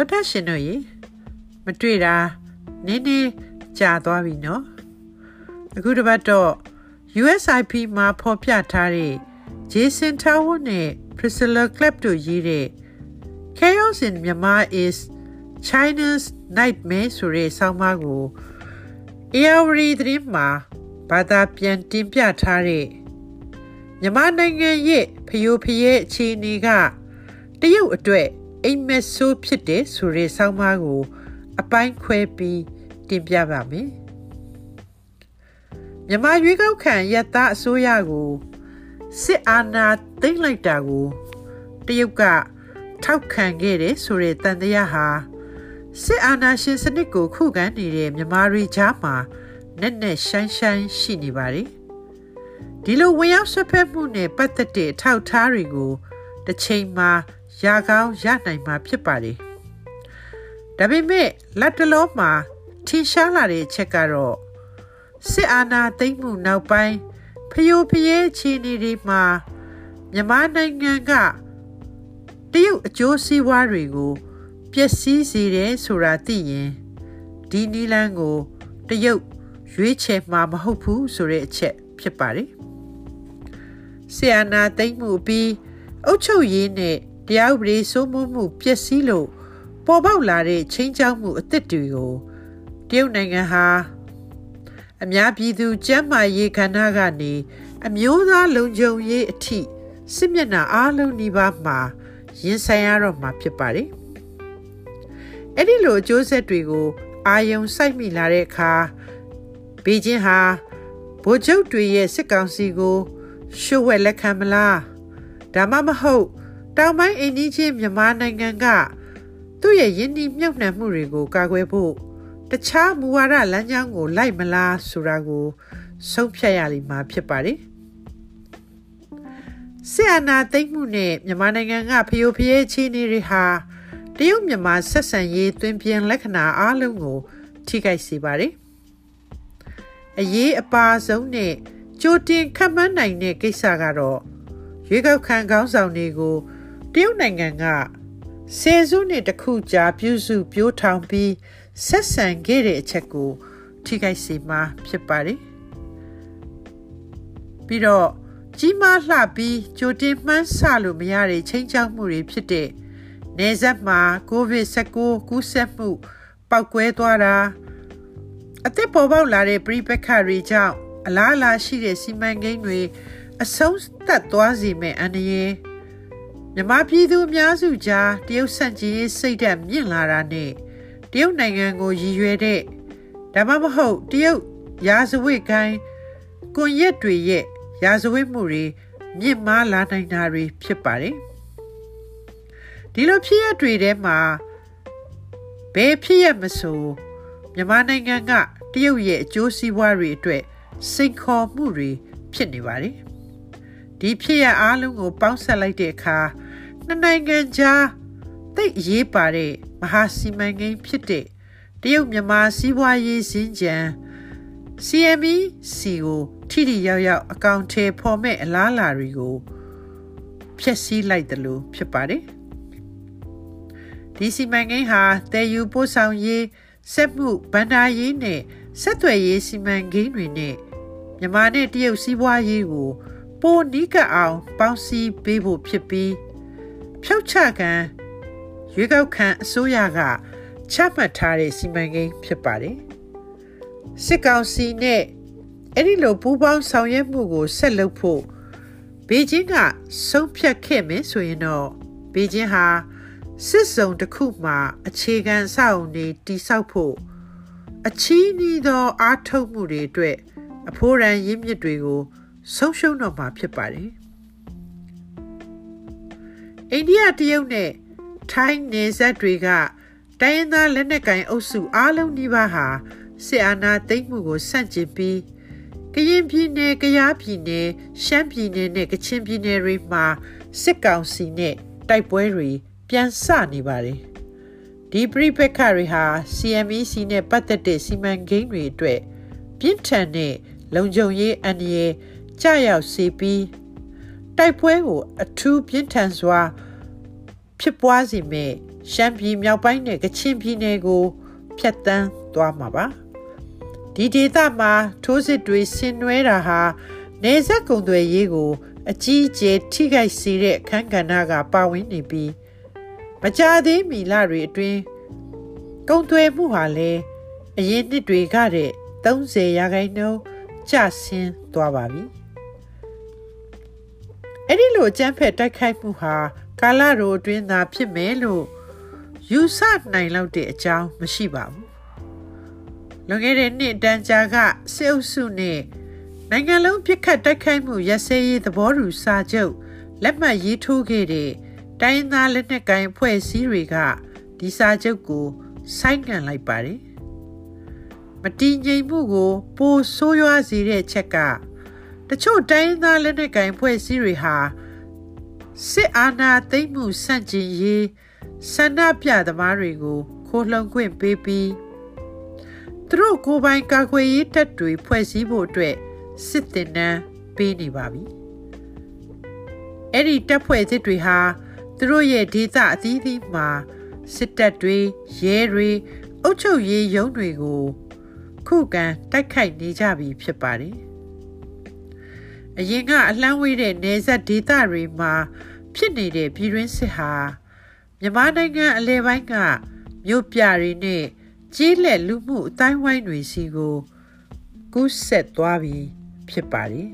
တော်တက်ရှင်တို့ရေမတွေ့တာနင်းနေကြာသွားပြီနော်အခုတစ်ပတ်တော့ USIP မှာဖော်ပြထားတဲ့ Jason Tower နဲ့ Priscilla Clapp တို့ရေးတဲ့ Chaos in Myanmar is China's Nightmare ဆိုတဲ့ဆောင်းပါးကို ARD သတင်းမှာဘာသာပြန်တင်ပြထားတဲ့မြန်မာနိုင်ငံရဲ့ဖျို့ဖျဲအခြေအနေကတရုတ်အတွက် အိမ်မက်ဆိုးဖြစ်တဲ့ဆိုတဲ့ဆောင်းပါးကို အပိုင်းခွဲပြီးတင်ပြပါမယ်မြန်မာရွေးကောက်ခံရတအစိုးရကိုစစ်အာဏာသိမ်းလိုက်တာကိုတရုတ်ကထောက်ခံခဲ့တဲ့ဆိုတဲ့တန်တရားဟာစစ်အာဏာရှင်စနစ်ကိုခုခံနေတဲ့မြန်မာတွေကြားမှာနက်နက်ရှိုင်းရှိုင်းရှိနေပါတယ်ဒီလိုဝင်ရောက်ဆွဖက်မှုနဲ့ပတ်သက်တဲ့ထောက်ထားတွေကိုတစ်ချိန်မှာ ရကောင်းရနိုင်မှာဖြစ်ပါတယ်ဒါပေမဲ့လက်တလုံးမှာထင်ရှားလာတဲ့ချက်ကတော့စစ်အာဏာသိမ်းမှုနောက်ပိုင်းဖျို့ဖျဲခြေနေတွေမှာမြန်မာနိုင်ငံကတရုတ်အကျိုးစီးပွားတွေကိုပျက်စီးစေတယ်ဆိုတာသိရင်ဒီနီလန်းကိုတရုတ်ရွေးချယ်မှာမဟုတ်ဘူးဆိုတဲ့အချက်ဖြစ်ပါတယ်ဆီယနာသိမ့်မှုပြီးအုတ်ချုပ်ရေးနဲ့ တရားဥပဒေစိုးမိုးမှုပျက်စီးလို့ပေါ်ပေါက်လာတဲ့ချင်းချောက်မှုအသစ်တွေကိုတရုတ်နိုင်ငံဟာအများပြည်သူကျန်းမာရေးခန္ဓာကနေအမျိုးသားလုံခြုံရေးအထိစစ်မျက်နှာအားလုံးဒီပါမှာရင်ဆိုင်ရတော့မှာဖြစ်ပါတယ်။အဲ့ဒီလိုအကျိုးဆက်တွေကို အာယုံစိုက်မိလာတဲ့အခါဘေကျင်းဟာဗိုလ်ချုပ်တွေရဲ့စစ်ကောင်စီကို ရှုပ်ဝက်လက်ခံမလားဒါမှမဟုတ် တောင်ပိုင်းအိန္ဒိချင်းမြန်မာနိုင်ငံကသူ့ရဲ့ယင်းနှိမြုပ်နှံမှုတွေကိုကာကွယ်ဖို့တခြားမူဝါဒလမ်းကြောင်းကို လိုက်မလားဆိုတာကိုဆုံးဖြတ်ရလိမ့်မှာဖြစ်ပါတယ်ဆီယနာသိမ့်မှုနဲ့မြန်မာနိုင်ငံကဖျို့ဖျဲချီနေတွေဟာတရုတ်မြန်မာဆက်ဆံရေးတွင်ပြင်လက္ခဏာအလုံးကို ထိခိုက်စေပါတယ်အရေးအပါဆုံးနဲ့ကြိုတင်ခန့်မှန်းနိုင်တဲ့ကိစ္စကတော့ရွေးကောက်ခံခေါင်းဆောင်တွေကို တရုတ်နိုင်ငံကဆယ်စုနှစ်တစ်ခုကြာပြုစုပြိုးထောင်ပြီးဆက်ဆံခဲ့တဲ့အချက်ကိုထိခိုက်စေမှာဖြစ်ပါတယ်ပြီးတော့ကြီးမားလှပြီးကြိုတင်မှန်းဆလို့မရတဲ့ချိန်ချောက်မှုတွေဖြစ်တဲ့နေဆက်မှာ COVID-19 ကူးစက်မှုပောက်ကွဲသွားတာအသက်ပေါ်ပေါက်လာတဲ့ပြိပက္ခတွေကြောင့်အလားအလာရှိတဲ့စီမံကိန်းတွေအဆုံးသတ်သွားစေမယ့်အန္တရာယ် မြမပြည်သူအများစုကြားတရုတ်ဆန့်ကျင်ရေးစိတ်ဓာတ်မြင့်လာတာနဲ့တရုတ်နိုင်ငံကိုရည်ရွယ်တဲ့ဒါမှမဟုတ်တရုတ်ရာဇဝတ်ကိုင်းကွန်ရက်တွေရဲ့ရာဇဝတ်မှုတွေမြင့်မားလာနိုင်တာတွေဖြစ်ပါတယ်ဒီလိုဖြစ်ရတွေထဲမှာဘယ်ဖြစ်ရမဆိုမြန်မာနိုင်ငံကတရုတ်ရဲ့အကျိုးစီးပွားတွေအတွက်စိန်ခေါ်မှုတွေဖြစ်နေပါတယ်ဒီဖြစ်ရအားလုံးကိုပေါင်းဆက်လိုက်တဲ့အခါ နှစ်နိုင်ငံကြားသိအရေးပါတဲ့မဟာစီမံကိန်းဖြစ်တဲ့တရုတ်မြန်မာစီးပွားရေးစင်ကြံ CME စီကိုထိထိရောက်ရောက်အကောင့်ထဲပေါ်မဲ့အလားအလာတွေကိုဖျက်ဆီးလိုက်တယ်လို့ဖြစ်ပါတယ်ဒီစီမံကိန်းဟာတည်ယူပို့ဆောင်ရေးစက်မှုဗန္ဒာရေးနဲ့ဆက်သွယ်ရေးစီမံကိန်းတွေနဲ့မြန်မာနဲ့တရုတ်စီးပွားရေးကိုပိုနီးကပ်အောင်ပေါင်းစည်းပေးဖို့ဖြစ်ပြီး ဖြောက်ချခံရွေးကောက်ခံအစိုးရကချမှတ်ထားတဲ့စီမံကိန်းဖြစ်ပါတယ်စစ်ကောင်စီနဲ့အဲ့ဒီလိုပူးပေါင်းဆောင်ရွက်မှုကိုဆက်လုပ်ဖို့ဘေကျင်းကဆုံးဖြတ်ခဲ့မယ်ဆိုရင်တော့ဘေကျင်းဟာစစ်စုံတစ်ခုမှာ အခြေခံအဆောက်အုံတွေတိစောက်ဖို့အချီးနှီးသောအားထုတ်မှုတွေအတွက်အဖိုးရန်ရင်းမြစ်တွေကိုဆုံးရှုံးတော့မှာဖြစ်ပါတယ် အိန္ဒိယတရုတ်နဲ့ထိုင်းနယ်စပ်တွေကတိုင်းရင်းသားလက်နက်ကင်အုပ်စုအားလုံးဒီပါဟာစစ်အာဏာသိမ်းမှုကိုဆန့်ကျင်ပြီးကရင်ပြည်နယ်၊ကယားပြည်နယ်၊ရှမ်းပြည်နယ်နဲ့ကချင်ပြည်နယ်တွေမှာစစ်ကောင်စီနဲ့တိုက်ပွဲတွေပြန်ဆနေပါတယ်။ဒီပြိပက္ခတွေဟာ CMEC နဲ့ပတ်သက်တဲ့စီမံကိန်းတွေအတွက်ပြင်းထန်တဲ့လုံခြုံရေးအန္တရာယ်ကြရောက်စေပြီး တိုက်ပွဲကိုအထူးပြင်းထန်စွာ ဖြစ်ပွားစေမဲ့ရှမ်းပြည်မြောက်ပိုင်းနဲ့ကချင်ပြည်နယ်ကိုဖျက်ဆီးသွားမှာပါဒီဒေသမှာထိုးစစ်တွေဆင်နွှဲတာဟာနေဆက်ကုံတွေရေးကို အကြီးအကျယ်ထိခိုက်စေတဲ့အခန်းကဏ္ဍကပါဝင်နေပြီးမကြသေးမီလတွေအတွင်းကုံသွဲမှုဟာလည်းအရင်နှစ်တွေကတဲ့30ရာခိုင်နှုန်းကျဆင်းသွားပါပြီ အဲ့ဒီလိုအကြမ်းဖက်တိုက်ခိုက်မှုဟာကာလရိုအတွင်းသာဖြစ်မယ်လို့ယူဆနိုင်လောက်တဲ့အကြောင်းမရှိပါဘူးလွန်ခဲ့တဲ့နှစ်တန်ကြာကစစ်အုပ်စုနဲ့နိုင်ငံလုံးပြစ်ခတ်တိုက်ခိုက်မှုရစဲရေးသဘောတူစာချုပ်လက်မှတ်ရေးထိုးခဲ့တဲ့တိုင်းသားလက်နက်ကိုင်ဖွဲ့စည်းတွေကဒီစာချုပ်ကိုဆိုင်းငံ့လိုက်ပါတယ်မတည်ငြိမ်မှုကိုပိုဆိုးရွားစေတဲ့ချက်က တချို့တိုင်းသားလက်နက်ကိုင်ဖွဲ့စည်းတွေဟာစစ်အာဏာသိမ်းမှုဆန့်ကျင်ရေးဆန္ဒပြသမားတွေကို ခိုးလှုံခွင့်ပေးပြီးသူတို့ကိုယ်ပိုင်ကာကွယ်ရေးတပ်တွေဖွဲ့စည်းဖို့အတွက်စစ်တင်နန်းပေးနေပါပြီအဲ့ဒီတပ်ဖွဲ့စစ်တွေဟာသူတို့ရဲ့ဒေသအသီးသီးမှာစစ်တပ်တွေရဲတွေအုပ်ချုပ်ရေးရုံးတွေကို ခုခံတိုက်ခိုက်နေကြပြီဖြစ်ပါတယ် အရင်ကအလှမ်းဝေးတဲ့နေဆက်ဒေသတွေမှာဖြစ်နေတဲ့ပြည်တွင်းစစ်ဟာမြန်မာနိုင်ငံအလဲပိုင်းကမြို့ပြတွေနဲ့ကြီးလက်လူမှုအတိုင်းဝိုင်းတွေစီကိုကူးဆက်သွားပြီဖြစ်ပါတယ်